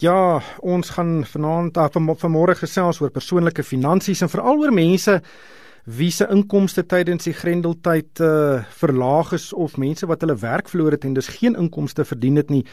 Ja, ons gaan vanaand af van vanmôre gesels oor persoonlike finansies en veral oor mense wie se inkomste tydens die grendeltyd uh verlaag is of mense wat hulle werk verloor het en dus geen inkomste verdien het nie.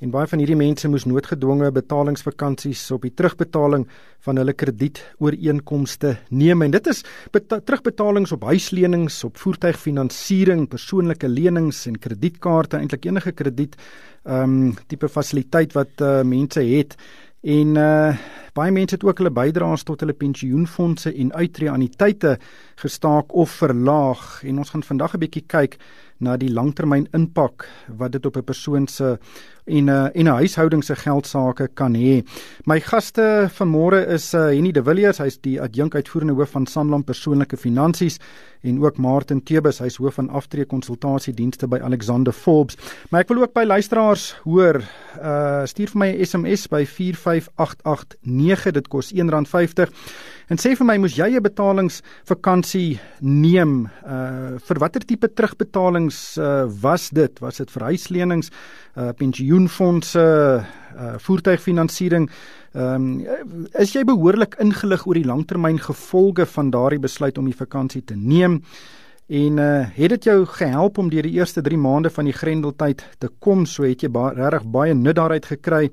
En baie van hierdie mense moes noodgedwonge betalingsvakansies op die terugbetaling van hulle kredietooreenkomste neem. En dit is terugbetalings op huislenings, op voertuigfinansiering, persoonlike lenings en kredietkaarte, eintlik enige krediet ehm um, tipe fasiliteit wat uh, mense het. En uh baie mense het ook hulle bydraes tot hulle pensioenfonde en uitreaniteite gestaak of verlaag. En ons gaan vandag 'n bietjie kyk na die langtermyn impak wat dit op 'n persoon se en 'n uh, en 'n huishouding se geldsaake kan hê. My gaste vanmôre is uh, Henny De Villiers, hy's die adjunk uitvoerende hoof van Sanlam Persoonlike Finansies en ook Martin Tebus, hy's hoof van aftreë konsultasiedienste by Alexander Forbes. Maar ek wil ook by luisteraars hoor, uh stuur vir my 'n SMS by 45889, dit kos R1.50. En sê vir my, moes jy 'n betalingsvakansie neem? Uh vir watter tipe terugbetalings uh was dit? Was dit vir huislenings, uh pensioenfonde, uh voertuigfinansiering? Ehm um, is jy behoorlik ingelig oor die langtermyn gevolge van daardie besluit om die vakansie te neem? En uh het dit jou gehelp om deur die eerste 3 maande van die grendeltyd te kom? So het jy ba regtig baie nut daaruit gekry.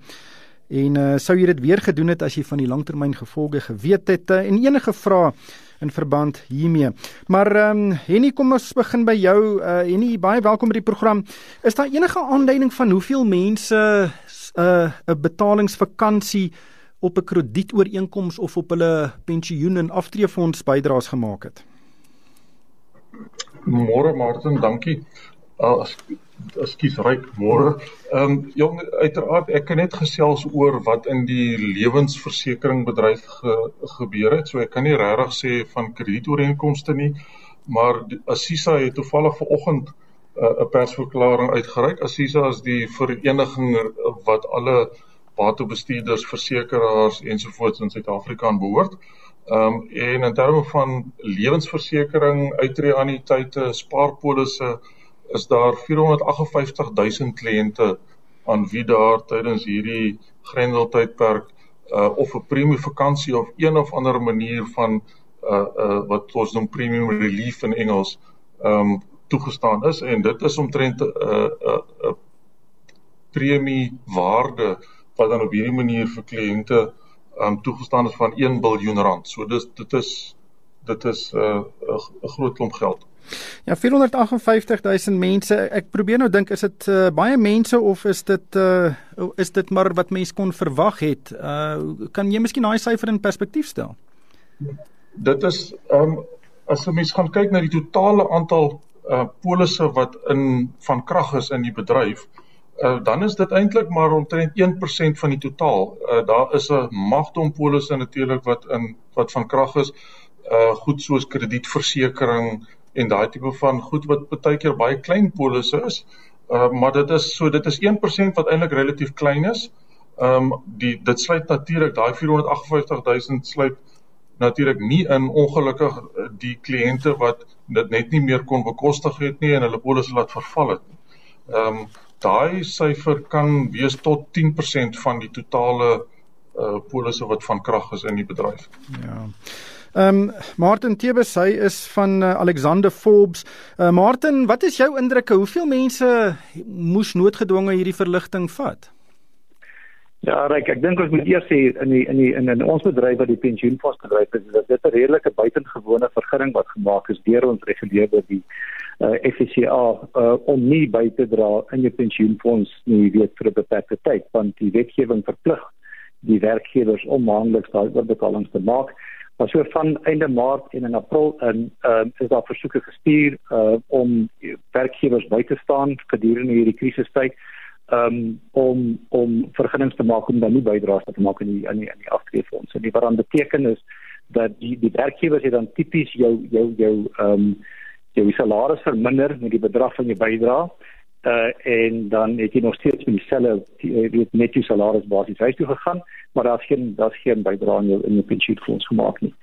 En uh sou jy dit weer gedoen het as jy van die langtermyn gevolge geweet het uh, en enige vrae in verband hiermee. Maar ehm um, Henny, kom ons begin by jou. Uh Henny, baie welkom by die program. Is daar enige aanduiding van hoeveel mense 'n uh, 'n betalingsvakansie op 'n kredietooreenkoms of op hulle pensioen en aftreefonds bydraes gemaak het? Môre Martin, dankie. Uh, Ekskuus, ryk môre. Ehm um, jong uiteraard ek kan net gesels oor wat in die lewensversekeringbedryf ge, gebeur het. So ek kan nie regtig sê van kredietooreenkomste nie, maar Assisa het toevallig vanoggend uh, 'n uh, persverklaring uitgereik. Assisa is die vereniging wat alle batebestuurders, versekeraars ensovoorts in Suid-Afrika behoort. Ehm um, en in terme van lewensversekering, uitreaniteite, spaarpolisse is daar 458 000 kliënte aan wie daar tydens hierdie grendeltydperk uh of 'n premium vakansie of een of ander manier van uh uh wat ons noem premium relief in Engels um toegestaan is en dit is omtrent 'n uh, 'n uh, 'n uh, premie waarde wat dan op hierdie manier vir kliënte um toegestaan is van 1 miljard rand. So dis dit is dit is 'n uh, 'n groot klomp geld. Ja 458 000 mense. Ek probeer nou dink is dit uh, baie mense of is dit uh, is dit maar wat mense kon verwag het? Uh kan jy miskien daai syfer in perspektief stel? Dit is ehm um, as jy mens gaan kyk na die totale aantal uh polisse wat in van krag is in die bedryf, uh dan is dit eintlik maar omtrent 1% van die totaal. Uh daar is 'n magdom polisse natuurlik wat in wat van krag is. Uh goed soos kredietversekering, en daai tipe van goed wat baie keer baie klein polisse is. Uh maar dit is so dit is 1% wat eintlik relatief klein is. Um die dit sluit natuurlik daai 458000 sluit natuurlik nie in ongelukkig uh, die kliënte wat dit net nie meer kon bekostig het nie en hulle polisse laat verval het. Um daai syfer kan wees tot 10% van die totale uh polisse wat van krag is in die bedryf. Ja. Ehm um, Martin Tebes, hy is van uh, Alexander Forbes. Uh, Martin, wat is jou indrukke? Hoeveel mense moes noodgedwonge hierdie verligting vat? Ja, Ryk, ek dink ons moet eers sê in die in die in, in ons bedryf wat die pensioenfonds bedryf is, dat dit 'n redelike buitengewone vergunning wat gemaak is deur ons reguleerder die uh, eh, FCA uh, om nie by te dra in jou pensioenfonds nie weet vir 'n beperkte tyd, want die wetgewing verplig die werkgewers om maandeliks daai oorbetalings te maak. Maar so van einde Maart en in April in ehm uh, is daar versoeke gestuur uh om werkgewers by te staan gedurende hierdie krisistyd um om om vergunnings te maak om dan nie bydraes te maak in die in die in die aftreefonds. En dit wat dan beteken is dat die die werkgewers het dan tipies jou jou jou um jou salaris verminder met die bedrag van jou bydrae uh en dan het jy nog steeds dieselfde weet net jou salaris basies huis toe gegaan maar daar's geen daar's geen bydrae in jou in jou pensioenfonds gemaak nie.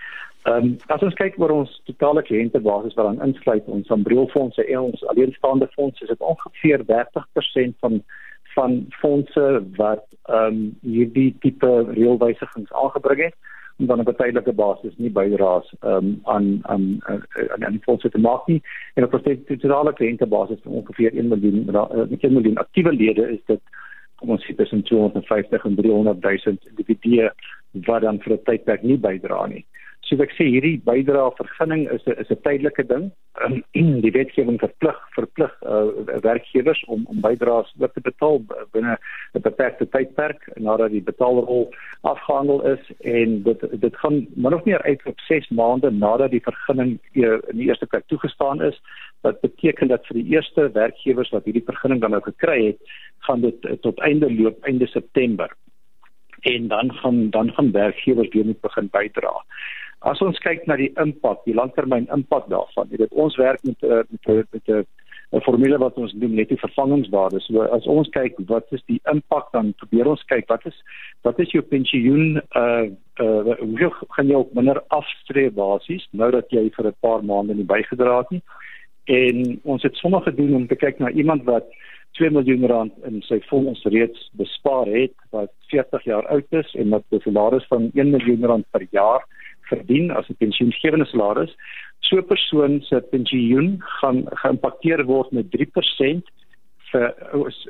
Ehm um, as ons kyk oor ons totale kliëntebasis wat dan insluit ons ambreelfondse en ons alleenstaande fondse is dit ongeveer 30% van van fondse wat ehm um, hierdie tipe reëlwysigings aangebring het om dan op 'n tydelike basis nie bydraes um, aan aan aan aan die fondse te maak nie en op 'n totale kliëntebasis van ongeveer 1 miljoen uh, 1 miljoen aktiewe lede is dit kom ons sê tussen 250 en 300 000 individue wat dan vir 'n tydperk nie bydra nie. So ek sê hierdie bydrae vergunning is is 'n tydelike ding. Um, die wetgewing verplig verplig uh, werkgewers om om bydraes te betaal binne 'n beperkte tydperk nadat die betaalrol afgehandel is en dit dit gaan min of meer uit op 6 maande nadat die vergunning uh, in die eerste plek toegestaan is. Wat beteken dat vir die eerste werkgewers wat hierdie vergunning dan nou gekry het, gaan dit uh, tot einde loop einde September en dan gaan dan gaan werkgewers weer moet begin bydra. As ons kyk na die impak, die langtermyn impak daarvan, jy weet ons werk met eh, met met 'n 'n formule wat ons noem net die vervangingswaarde. So as ons kyk wat is die impak dan probeer ons kyk wat is wat is jou pensioen uh uh hoe gaan jy op minder afstree basies nou dat jy vir 'n paar maande nie bygedra het nie. En ons het sommer gedoen om te kyk na iemand wat 2 miljoen rand in sy fonds reeds bespaar het wat 40 jaar oud is en wat 'n salaris van 1 miljoen rand per jaar verdien as 'n pensioengewende salaris, so 'n persoon se pensioen gaan geïmpakteer word met 3% vir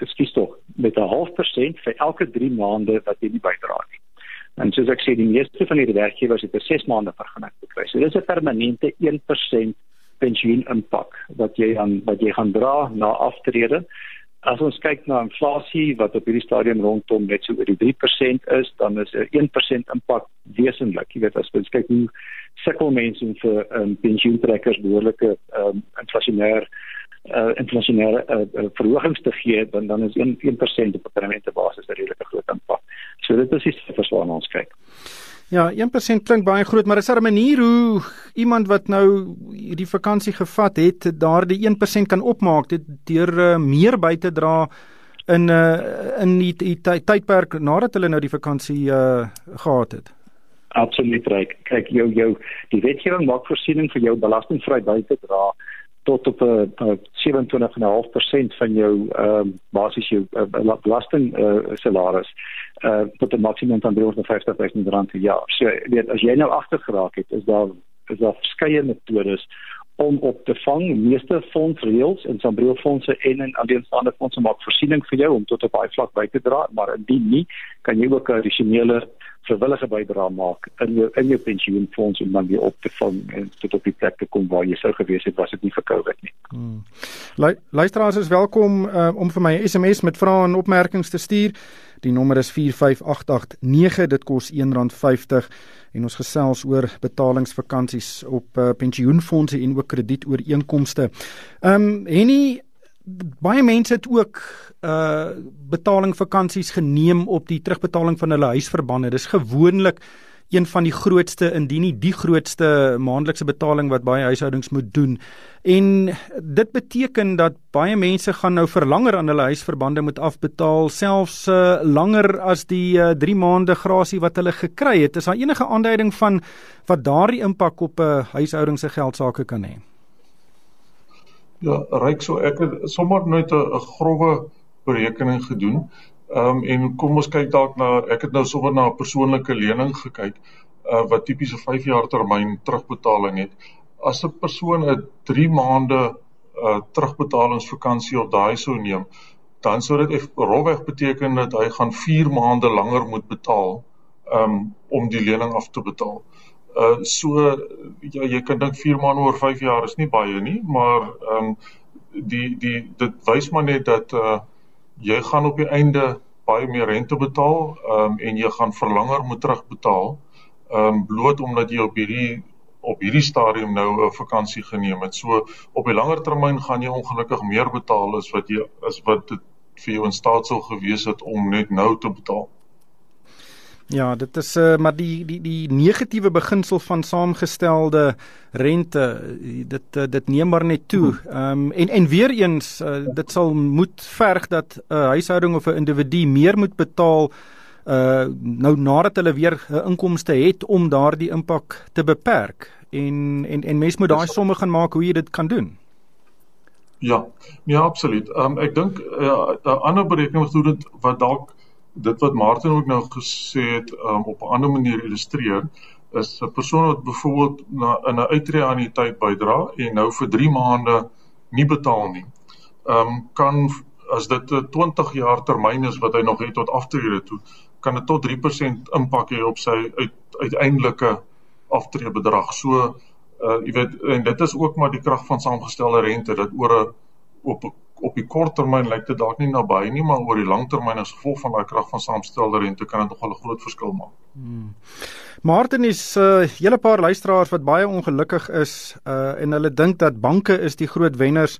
ekskuus tog, met 'n half persent vir elke 3 maande wat jy nie bydra nie. En soos ek sê, die meeste van hierdie werkgewers het 'n 6 maande vergunning gekry. So dis 'n permanente 1% pensioen impak wat jy aan wat jy gaan dra na aftrede As ons kyk na inflasie wat op hierdie stadium rondom net so oor die 3% is, dan is 'n 1% impak wesentlik. Jy weet as ons kyk hoe sukkel mense vir um, pensioentrekkers behoorlike um, inflasionêr uh, inflasionêre uh, uh, verhogings te gee, dan dan is 1 1% op 'n permanente basis 'n redelike groot impak. So dit is die syfers waarna ons kyk. Ja, 1% klink baie groot, maar is daar 'n manier hoe iemand wat nou hierdie vakansie gevat het, daardie 1% kan opmaak dit deur uh, meer by te dra in uh, in die, die tydperk nadat hulle nou die vakansie uh, gehad het? Absoluut reg. Kyk jou jou die wetgewing maak voorsiening vir jou belastingvry by te dra tot op 'n uh, 27,5% van jou ehm uh, basies jou uh, belasting uh, salaris uh tot 'n maksimum van 350 000 rand per jaar. So weet as jy nou agter geraak het, is daar is daar verskeie metodes om op te vang. Meeste fondsreëls en Sambreel fondse en en alleenstaande fondse maak voorsiening vir jou om tot op daai vlak by te dra, maar indien nie, kan jy ook 'n addisionele vrywillige bydrae maak in jou in jou pensioenfonds om dan weer op te vang en tot op die plek te kom waar jy sou gewees het was dit nie vir COVID nie. Hmm. Luisteraars is welkom uh, om vir my SMS met vrae en opmerkings te stuur. Die nommer is 45889. Dit kos R1.50 en ons gesels oor betalingsvakansies op uh, pensioenfonde en ook kredietooreenkomste. Ehm um, Henny baie mense het ook uh betaling vakansies geneem op die terugbetaling van hulle huisverbande. Dis gewoonlik een van die grootste indien nie die grootste maandelikse betaling wat baie huishoudings moet doen. En dit beteken dat baie mense gaan nou vir langer aan hulle huisverbande moet afbetaal, selfs uh, langer as die 3 uh, maande grasie wat hulle gekry het. Is daar enige aanduiding van wat daardie impak op 'n uh, huishouding se geldsaake kan hê? Ja, ryk so ek het sommer net 'n grove berekening gedoen. Ehm um, en kom ons kyk dalk na ek het nou sommer na 'n persoonlike lening gekyk uh, wat tipies 'n 5 jaar termyn terugbetaling het. As 'n persoon 'n 3 maande uh, terugbetalingsvakansie op daai sou neem, dan sou dit rofweg beteken dat hy gaan 4 maande langer moet betaal um, om die lening af te betaal. Uh so ja jy kan dink 4 maande oor 5 jaar is nie baie nie, maar ehm um, die die dit wys maar net dat uh jy gaan op die einde baie meer rente betaal um, en jy gaan verlanger moet terugbetaal um, bloot omdat jy op hierdie op hierdie stadium nou 'n vakansie geneem het. So op die langer termyn gaan jy ongelukkig meer betaal as wat jy as wat dit vir jou in staat sou gewees het om net nou te betaal. Ja, dit is uh, maar die die die negatiewe beginsel van saamgestelde rente dit uh, dit neem maar net toe. Ehm um, en en weer eens uh, dit sal moet verg dat 'n uh, huishouding of 'n individu meer moet betaal uh nou nadat hulle weer 'n uh, inkomste het om daardie impak te beperk. En en en mens moet daai somme gaan maak hoe jy dit kan doen. Ja, nee absoluut. Ehm um, ek dink 'n uh, uh, ander berekening wat dalk dit wat Martin ook nou gesê het um, op 'n ander manier illustreer is 'n persoon wat byvoorbeeld na in 'n uitreë anniteit bydra en nou vir 3 maande nie betaal nie. Ehm um, kan as dit 'n 20 jaar termyn is wat hy nog het tot aftrede toe, kan dit tot 3% impak hê op sy uit, uiteindelike aftreebedrag. So uh jy weet en dit is ook maar die krag van saamgestelde rente dat oor 'n op op die kort termyn lyk dit dalk nie naby nie, maar oor die lang termyn as gevolg van daai krag van saamgestelde rente kan dit nogal 'n groot verskil maak. Hmm. Martin is 'n uh, hele paar luisteraars wat baie ongelukkig is uh en hulle dink dat banke is die groot wenners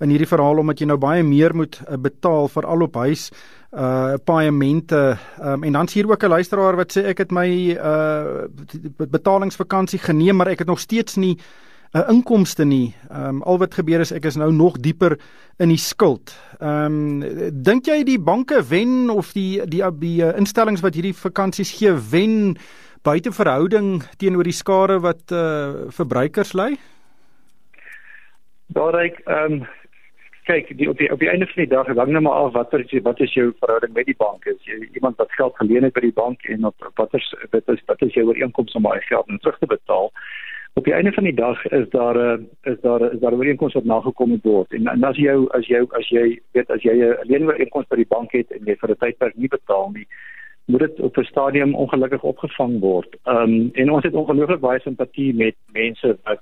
in hierdie verhaal omdat jy nou baie meer moet uh, betaal vir al op huis uh paemente um, en dan hier ook 'n luisteraar wat sê ek het my uh betalingsvakansie geneem maar ek het nog steeds nie 'n inkomste nie. Ehm um, al wat gebeur is ek is nou nog dieper in die skuld. Ehm um, dink jy die banke wen of die die die, uh, instellings wat hierdie vakansies gee wen buite verhouding teenoor die skade wat uh verbruikers ly? Daar ek ehm um, kyk die op die op die einde van die dag hang net maar af watter is wat is jou verhouding met die bank is jy iemand wat geld geleen het by die bank en op watter wat is wat is jou ooreenkoms om daai geld nou terug te betaal op die einde van die dag is daar 'n is daar is daar 'n ooreenkoms wat nagekom moet word en, en as jou as jou as jy weet as jy 'n leenooreenkoms by die bank het en jy vir 'n tydperk nie betaal nie moet dit op 'n stadium ongelukkig opgevang word. Ehm um, en ons het ongelooflik baie simpatie met mense wat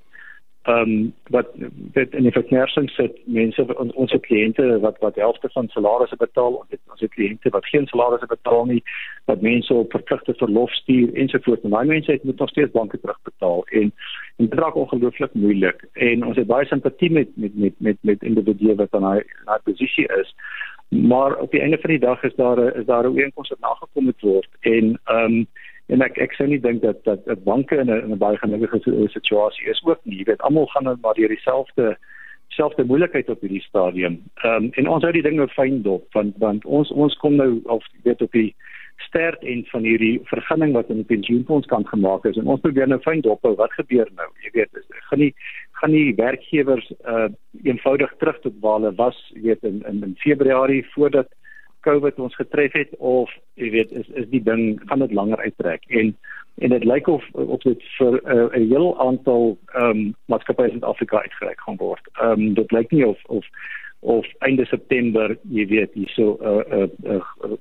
ehm um, wat dit in die verkeersing sit mense ons ons kliënte wat wat helfte van salarisse betaal en dit ons het kliënte wat geen salarisse betaal nie wat mense op verpligte verlof stuur ensovoorts. En daai mense het moet nog steeds banke terugbetaal en en dit raak ongelooflik moeilik. En ons het baie simpatie met met met met met individue wat aan daai daai posisie is maar op die einde van die dag is daar is daar 'n ooreenkoms wat nagekom moet word en ehm um, en ek ek sou nie dink dat dat, dat banke in 'n 'n baie gelukkige situasie is ook nie. Jy weet, almal gaan nou maar deur dieselfde selfde moeilikheid op hierdie stadium. Ehm um, en ons hou die ding nou fyn dop want want ons ons kom nou of weet op die sterk end van hierdie vergunning wat in die pensioenfonds kan gemaak is en ons probeer nou dop hou wat gebeur nou. Jy weet, is, gaan nie gaan nie werkgewers uh eenvoudig terug tot waar hulle was, jy weet in in, in Februarie voordat COVID ons getref het of jy weet is is die ding gaan dit langer uittrek en en dit lyk of of dit vir eh, 'n uh, heel aantal ehm um, maatskappye in Suid-Afrika uitgereik gaan word. Ehm um, dit lyk nie of of of einde September jy weet hierso 'n uh, 'n uh, uh,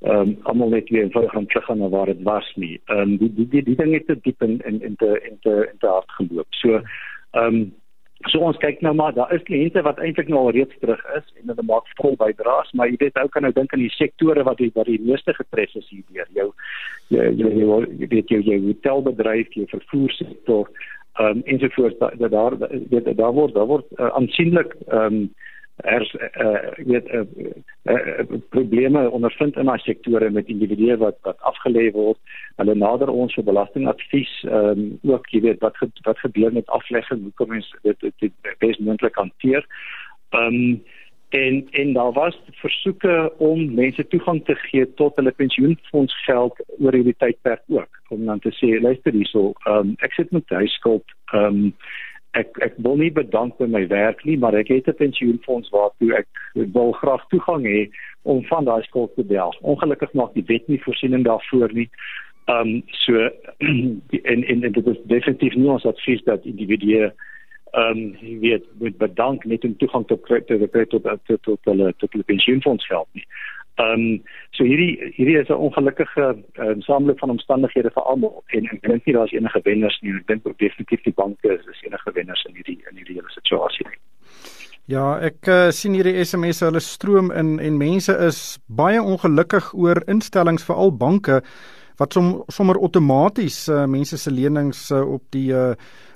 ehm um, almal net weer vir gaan terug gaan na waar dit was nie. Ehm um, die die die, die ding het te diep in in in te in te in te hard geloop. So ehm um, So ons kyk nou maar, daar is kliënte wat eintlik nou al reeds terug is en hulle maak vol bydraes, maar jy weet ou kan nou dink aan die sektore wat die wat die meeste getref is hierdeur. Jou jy jy jy weet jou jou hotelbedryf, jou vervoersektor, ehm um, ensovoorts dat daar weet daar word daar word uh, aansienlik ehm um, er uh, weet uh, uh, probleme ondervind in daai sektore met individue wat wat afgelê word. Hulle nader ons vir belastingadvies, ehm um, ook jy weet wat wat gebeur met aflegging, hoe kom ons dit dit, dit bes moontlik hanteer. Ehm um, en en daar was versoeke om mense toegang te gee tot hulle pensioenfonds geld oor hierdie tydperk ook om dan te sê luister hierso, ehm um, ek sit met huiskuld, ehm um, ek ek wil nie bedank vir my werk nie, maar ek het 'n pensioenfonds waartoe ek wil graag toegang hê om van daai skuld te delf. Ongelukkig maak die wet nie voorsiening daarvoor nie. Ehm um, so en en dit is definitief nie ons advies dat individue ehm um, weet moet bedank net om toegang tot tot tot tot tot tot hulle tot hulle pensioenfonds geld nie. Ehm um, so hierdie hierdie is 'n ongelukkige um, sameloop van omstandighede vir almal en ek dink nie daar's enige wenners nie. Ek dink ook definitief die banke is, is enige wenners in hierdie in hierdie hele situasie. Ja, ek uh, sien hierdie SMS'e hulle stroom in en mense is baie ongelukkig oor instellings veral banke wat som, sommer outomaties uh, mense se lenings uh, op die uh,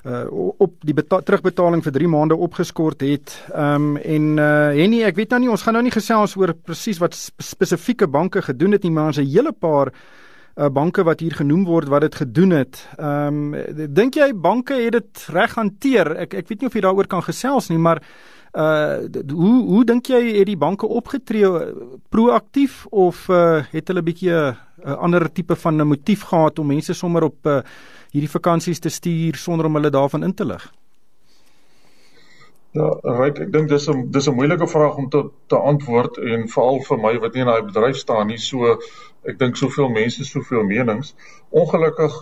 uh op die terugbetaling vir 3 maande opgeskort het. Ehm um, en uh Henny, ek weet nou nie ons gaan nou nie gesels oor presies wat spesifieke banke gedoen het nie, maar ons 'n hele paar uh banke wat hier genoem word wat dit gedoen het. Ehm um, dink jy banke het dit reg hanteer? Ek ek weet nie of jy daaroor kan gesels nie, maar uh hoe hoe dink jy het die banke opgetree proaktief of uh het hulle bietjie 'n uh, ander tipe van 'n motief gehad om mense sommer op uh hierdie vakansies te stuur sonder om hulle daarvan in te lig? Ja, right, ek dink dis 'n dis 'n moeilike vraag om te te antwoord en veral vir my wat nie in daai bedryf staan nie. So ek dink soveel mense, soveel menings. Ongelukkig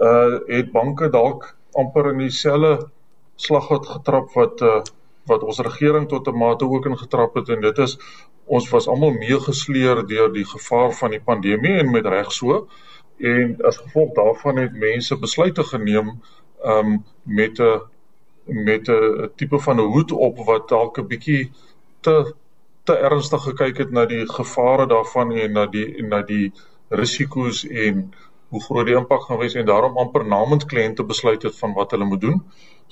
uh het banke dalk amper in dieselfde slaggat getrap wat uh wat ons regering tot 'n mate ook ingetrap het en dit is ons was almal meegesleer deur die gevaar van die pandemie en met reg so. En as gevolg daarvan het mense besluite geneem um met 'n met 'n tipe van 'n hoed op wat dalk 'n bietjie te te ernstig gekyk het na die gevare daarvan en na die en na die risiko's en hoe groot die impak gaan wees en daarom amper namens kliënte besluit het van wat hulle moet doen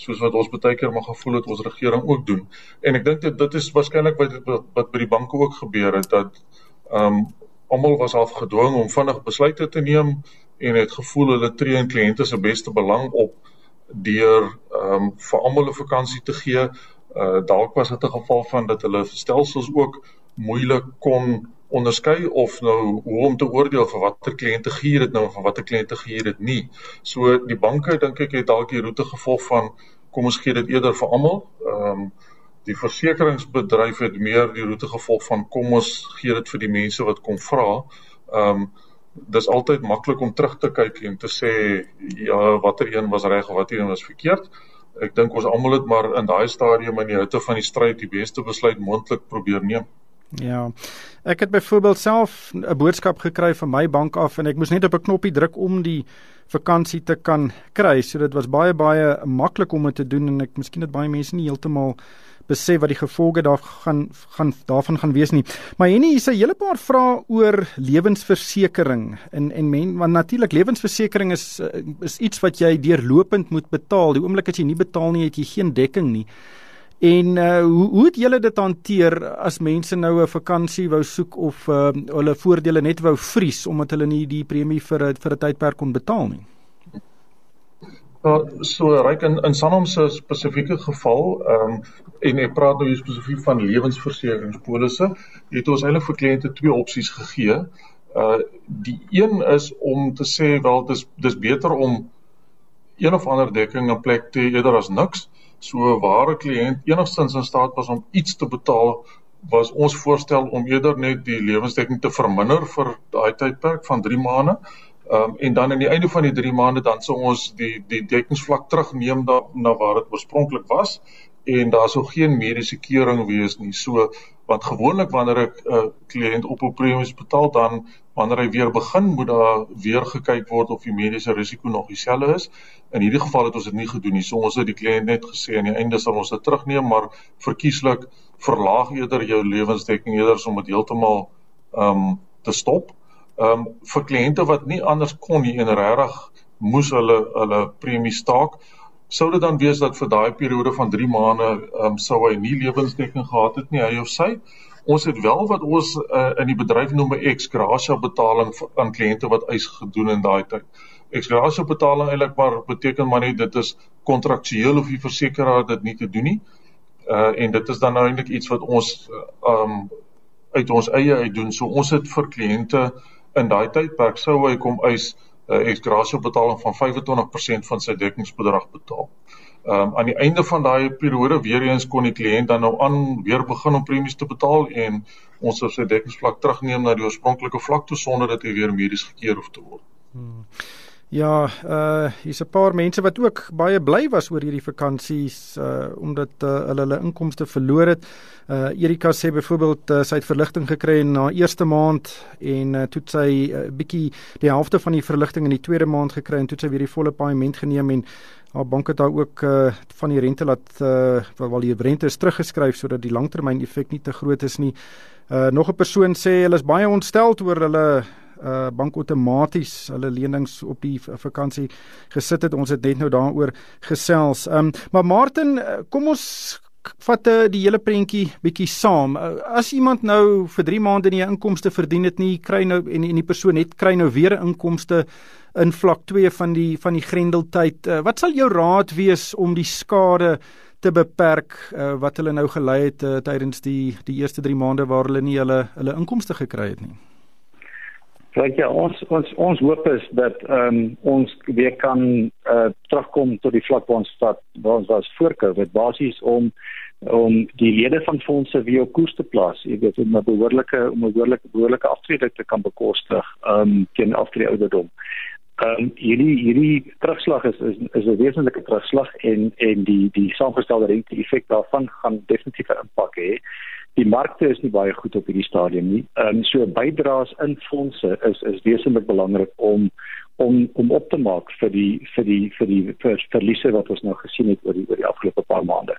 soos wat ons baie keer maar gevoel het ons regering ook doen. En ek dink dit dit is waarskynlik wat, wat wat by die banke ook gebeur het dat ehm um, almal was half gedwing om vinnig besluite te neem en het gevoel hulle tree in kliënte se beste belang op deur ehm um, vir almal 'n vakansie te gee. Uh, dalk was dit 'n geval van dat hulle stelsels ook moeilik kon onderskei of nou hoe om te oordeel vir watter kliënte gee dit nou en vir watter kliënte gee dit nie. So die banke dink ek het dalk die roete gevolg van kom ons gee dit eerder vir almal. Ehm um, die versekeringsbedryf het meer die roete gevolg van kom ons gee dit vir die mense wat kom vra. Ehm um, dis altyd maklik om terug te kyk en te sê ja watter een was reg of watter een was verkeerd. Ek dink ons almal het maar in daai stadium in die hitte van die stryd die beste besluit moontlik probeer neem. Ja. Ek het byvoorbeeld self 'n boodskap gekry van my bank af en ek moes net op 'n knoppie druk om die vakansie te kan kry. So dit was baie baie maklik om dit te doen en ek miskien het baie mense nie heeltemal besef wat die gevolge daar gaan gaan daarvan gaan wees nie. Maar Henny, hier's 'n hele paar vrae oor lewensversekering en en men want natuurlik lewensversekering is is iets wat jy deurlopend moet betaal. Die oomblik as jy nie betaal nie, het jy geen dekking nie. En uh, hoe hoe het julle dit hanteer as mense nou 'n vakansie wou soek of uh, hulle voordele net wou vries omdat hulle nie die premie vir vir 'n tydperk kon betaal nie? Ja, so ryk in in Sanlam se spesifieke geval, ehm um, en ek praat nou spesifiek van lewensversekeringspolisse, het ons eintlik vir kliënte twee opsies gegee. Uh die een is om te sê wel dis dis beter om een of ander dekking in plek te eerder as niks so 'n ware kliënt enigstens in staat was om iets te betaal was ons voorstel om eerder net die lewensdekking te verminder vir daai tydperk van 3 maande. Ehm um, en dan aan die einde van die 3 maande dan sou ons die die dekkingsvlak terugneem da, na waar dit oorspronklik was en daar sou geen mediese keuring wees nie. So want gewoonlik wanneer 'n uh, kliënt op op premies betaal dan wanneer hy weer begin moet daar weer gekyk word of die mediese risiko nog dieselfde is. In hierdie geval het ons dit nie gedoen nie. So ons het die kliënt net gesê aan die einde sal ons dit terugneem, maar verkieslik verlaag eerder jou lewensdekking eerder om dit heeltemal ehm um, te stop. Ehm um, vir kliënte wat nie anders kon nie en regtig moes hulle hulle premie staak sou dit dan wees dat vir daai periode van 3 maande ehm um, sou hy nie lewensdekking gehad het nie hy of sy. Ons het wel wat ons uh, in die bedryf noem 'n ex gratia betaling aan kliënte wat eis gedoen in daai tyd. Ex gratia betaling eintlik maar beteken maar net dit is kontraktueel of die versekeraar dit nie te doen nie. Uh, en dit is dan nou eintlik iets wat ons ehm um, uit ons eie uit doen. So ons het vir kliënte in daai tydperk sou hy kom eis uh, eksgrasie betaling van 25% van sy dekkingsbedrag betaal. Ehm um, aan die einde van daai periode weer eens kon die kliënt dan nou aan weer begin om premies te betaal en ons sou sy dekkingsvlak terugneem na die oorspronklike vlak toe sonder dat hy weer medies gekeer hoef te word. Hmm. Ja, uh hier's 'n paar mense wat ook baie bly was oor hierdie vakansies uh omdat uh, hulle hulle inkomste verloor het. Uh Erika sê byvoorbeeld uh, sy het verligting gekry in haar eerste maand en uh, toe sy 'n uh, bietjie die helfte van die verligting in die tweede maand gekry en toe sy weer die volle paaiement geneem en haar bank het daar ook uh van die rente laat uh wel die rente is teruggeskryf sodat die langtermyn effek nie te groot is nie. Uh nog 'n persoon sê hulle is baie ontstel oor hulle uh bank outomaties hulle lenings op die vakansie gesit het. Ons het net nou daaroor gesels. Um maar Martin, uh, kom ons vat uh, die hele prentjie bietjie saam. As iemand nou vir 3 maande nie 'n inkomste verdien het nie, kry nou en en die persoon het kry nou weer 'n inkomste in vlak 2 van die van die grendeltyd. Uh, wat sal jou raad wees om die skade te beperk uh, wat hulle nou gelei het uh, tydens die die eerste 3 maande waar hulle nie hulle hulle inkomste gekry het nie? Kyk ja, ons ons ons hoop is dat ehm um, ons weer kan uh, terugkom tot die vlak waar ons stad waar ons was voor Covid basies om om die lede van fondse weer op koers te plaas. Jy weet om 'n behoorlike om 'n behoorlike behoorlike aftrede te kan bekostig ehm um, teen aftrede ouderdom. Ehm um, hierdie hierdie terugslag is is is 'n wesentlike terugslag en en die die saamgestelde rente effek daarvan gaan definitief 'n impak hê die markte is nie baie goed op hierdie stadium nie. Ehm um, so bydraes in fondse is is wesentlik belangrik om om om op te maak vir die vir die vir die vir verliese wat ons nou gesien het oor die oor die afgelope paar maande.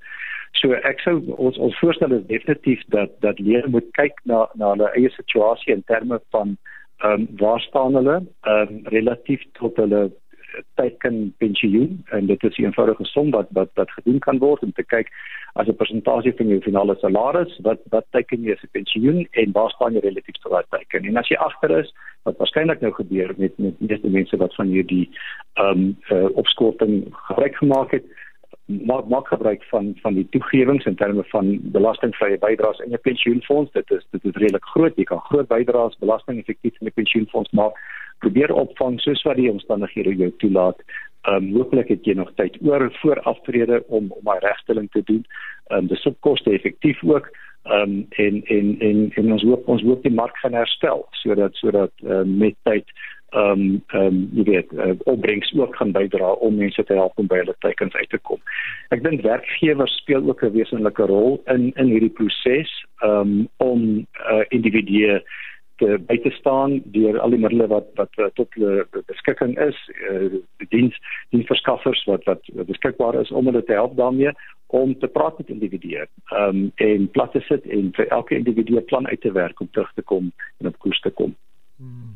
So ek sou ons ons voorstel is definitief dat dat lede moet kyk na na hulle eie situasie in terme van ehm um, waar staan hulle ehm um, relatief tot hulle teiken pensioen en dit is 'n eenvoudige som wat wat wat gedoen kan word om te kyk as 'n persentasie van jou finale salaris wat wat teiken jy as 'n pensioen en waar staan jy relatief tot daai teiken? En as jy agter is wat waarskynlik nou gebeur met met meeste mense wat van hierdie ehm um, uh, opskorting gebruik gemaak het maak maak gebruik van van die toegewings in terme van belastingvrye bydraes in jou pensioenfonds. Dit is dit is redelik groot. Jy kan groot bydraes belasting effektief in 'n pensioenfonds maak probeer opvang soos wat die omstandighede jou toelaat. Ehm um, hopelik het jy nog tyd oor voor aftrede om om daai regstelling te doen. Ehm um, dis op koste effektief ook. Ehm um, en en en en ons hoop ons hoop die mark gaan herstel sodat sodat uh, met tyd ehm um, ehm um, jy weet uh, opbrengs ook gaan bydra om mense te help om by hulle teikens uit te kom. Ek dink werkgewers speel ook 'n wesenlike rol in in hierdie proses ehm um, om uh, individue te by te staan deur al die middele wat wat uh, tot hulle beskikking is, uh, die diens diensverskaffers wat wat beskikbaar is om hulle te help daarmee om te praat met individue. Ehm um, en plat te sit en vir elke individu 'n plan uit te werk om terug te kom en op koers te kom. Hmm.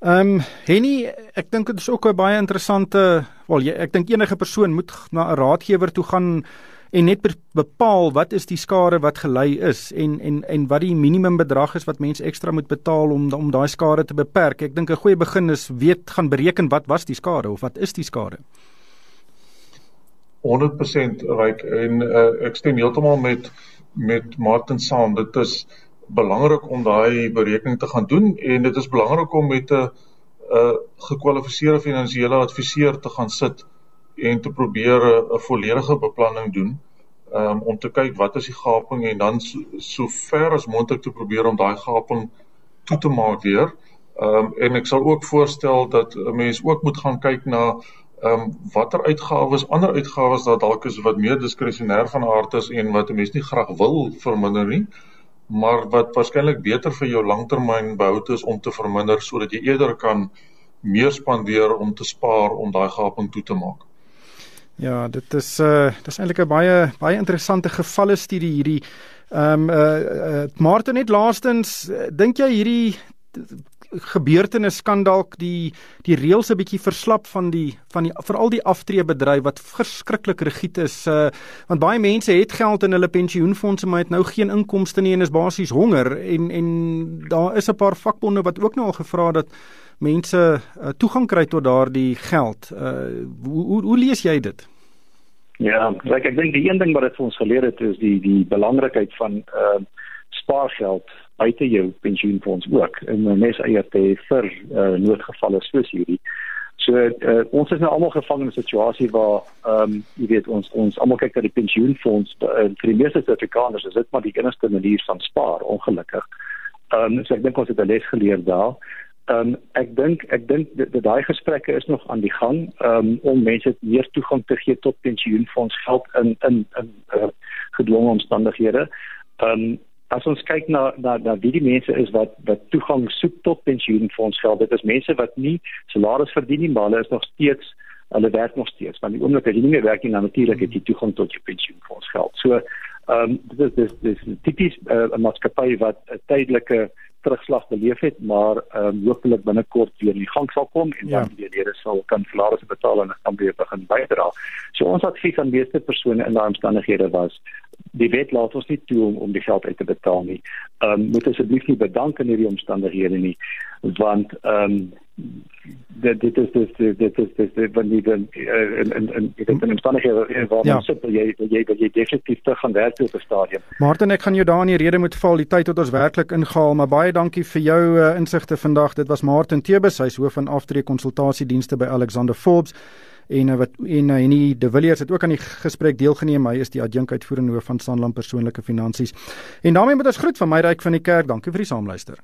Ehm um, Henny, ek dink dit is ook 'n baie interessante, wel ek dink enige persoon moet na 'n raadgewer toe gaan en net bepaal wat is die skade wat gelei is en en en wat die minimum bedrag is wat mense ekstra moet betaal om om daai skade te beperk. Ek dink 'n goeie begin is weet gaan bereken wat was die skade of wat is die skade. 100% ryk en uh, ek stem heeltemal met met Martin saam. Dit is belangrik om daai berekening te gaan doen en dit is belangrik om met 'n 'n uh, gekwalifiseerde finansiële adviseur te gaan sit en te probeer 'n volledige beplanning doen um, om te kyk wat is die gaping en dan so, so ver as moontlik te probeer om daai gaping toe te maak weer. Ehm um, en ek sal ook voorstel dat 'n mens ook moet gaan kyk na ehm um, watter uitgawes, ander uitgawes daar dalk is wat meer diskresionêr van aard is en wat 'n mens nie graag wil verminder nie, maar wat waarskynlik beter vir jou langtermyn behoud is om te verminder sodat jy eerder kan meer spandeer om te spaar om daai gaping toe te maak. Ja, dit is uh dis eintlik 'n baie baie interessante gevalle studie hierdie. Ehm um, uh, uh Martin net laastens, dink jy hierdie gebeurtenis kan dalk die die reëls 'n bietjie verslap van die van die veral die aftreebedryf wat verskriklik rigied is uh want baie mense het geld in hulle pensioenfonde maar het nou geen inkomste nie en is basies honger en en daar is 'n paar vakbonde wat ook nou al gevra dat mense uh, toegang kry tot daardie geld. Uh hoe, hoe hoe lees jy dit? Ja, like ek dink die een ding wat dit vir ons geleer het is die die belangrikheid van uh spaargeld buite jou pensioenfonds ook in 'n mes eie te vir uh, noodgevalle soos hierdie. So uh, ons is nou almal gevang in 'n situasie waar ehm um, jy weet ons ons almal kyk na die pensioenfonds uh, vir die meeste Suid-Afrikaners is dit maar die enigste manier van spaar ongelukkig. Ehm um, so ek dink ons het 'n les geleer daar. Ehm um, ek dink ek dink dat daai gesprekke is nog aan die gang um, om mense meer toegang te gee tot pensioenfonds geld in in in uh, gedwonge omstandighede. Ehm um, as ons kyk na na na wie die mense is wat wat toegang soek tot pensioenfonds geld, dit is mense wat nie salaris verdien nie, maar hulle is nog steeds hulle werk nog steeds. Want die oomblik as jy nie meer werk nie, dan natuurlik het jy toegang tot jou pensioenfonds geld. So ehm um, dit is dis dis tipies uh, 'n maatskappy wat 'n tydelike uh, terugslag beleef het, maar ehm um, hopelik binnekort weer in die gang sal kom en ja. dan die lede sal kan salarisse betaal en dan weer begin bydra. So ons advies aan meeste persone in daai omstandighede was die wet laat ons nie toe om om die geld uit te betaal nie. Ehm um, moet asseblief nie bedank in hierdie omstandighede nie want ehm um, dit dit is dit dit is dit is wanneer jy in in in jy het 'n omstandighede waar ja. sit jy jy jy definitief te gaan werk op 'n stadium. Martin, ek gaan jou daar in die rede moet val die tyd tot ons werklik ingehaal, maar baie dankie vir jou uh, insigte vandag. Dit was Martin Tebus, hy's hoof van aftreë konsultasiedienste by Alexander Forbes en uh, wat en uh, Henny De Villiers het ook aan die gesprek deelgeneem. Hy is die adjunk uitvoerende hoof van Sanlam persoonlike finansies. En daarmee moet ons groet van my ryk van die kerk. Dankie vir die saamluister.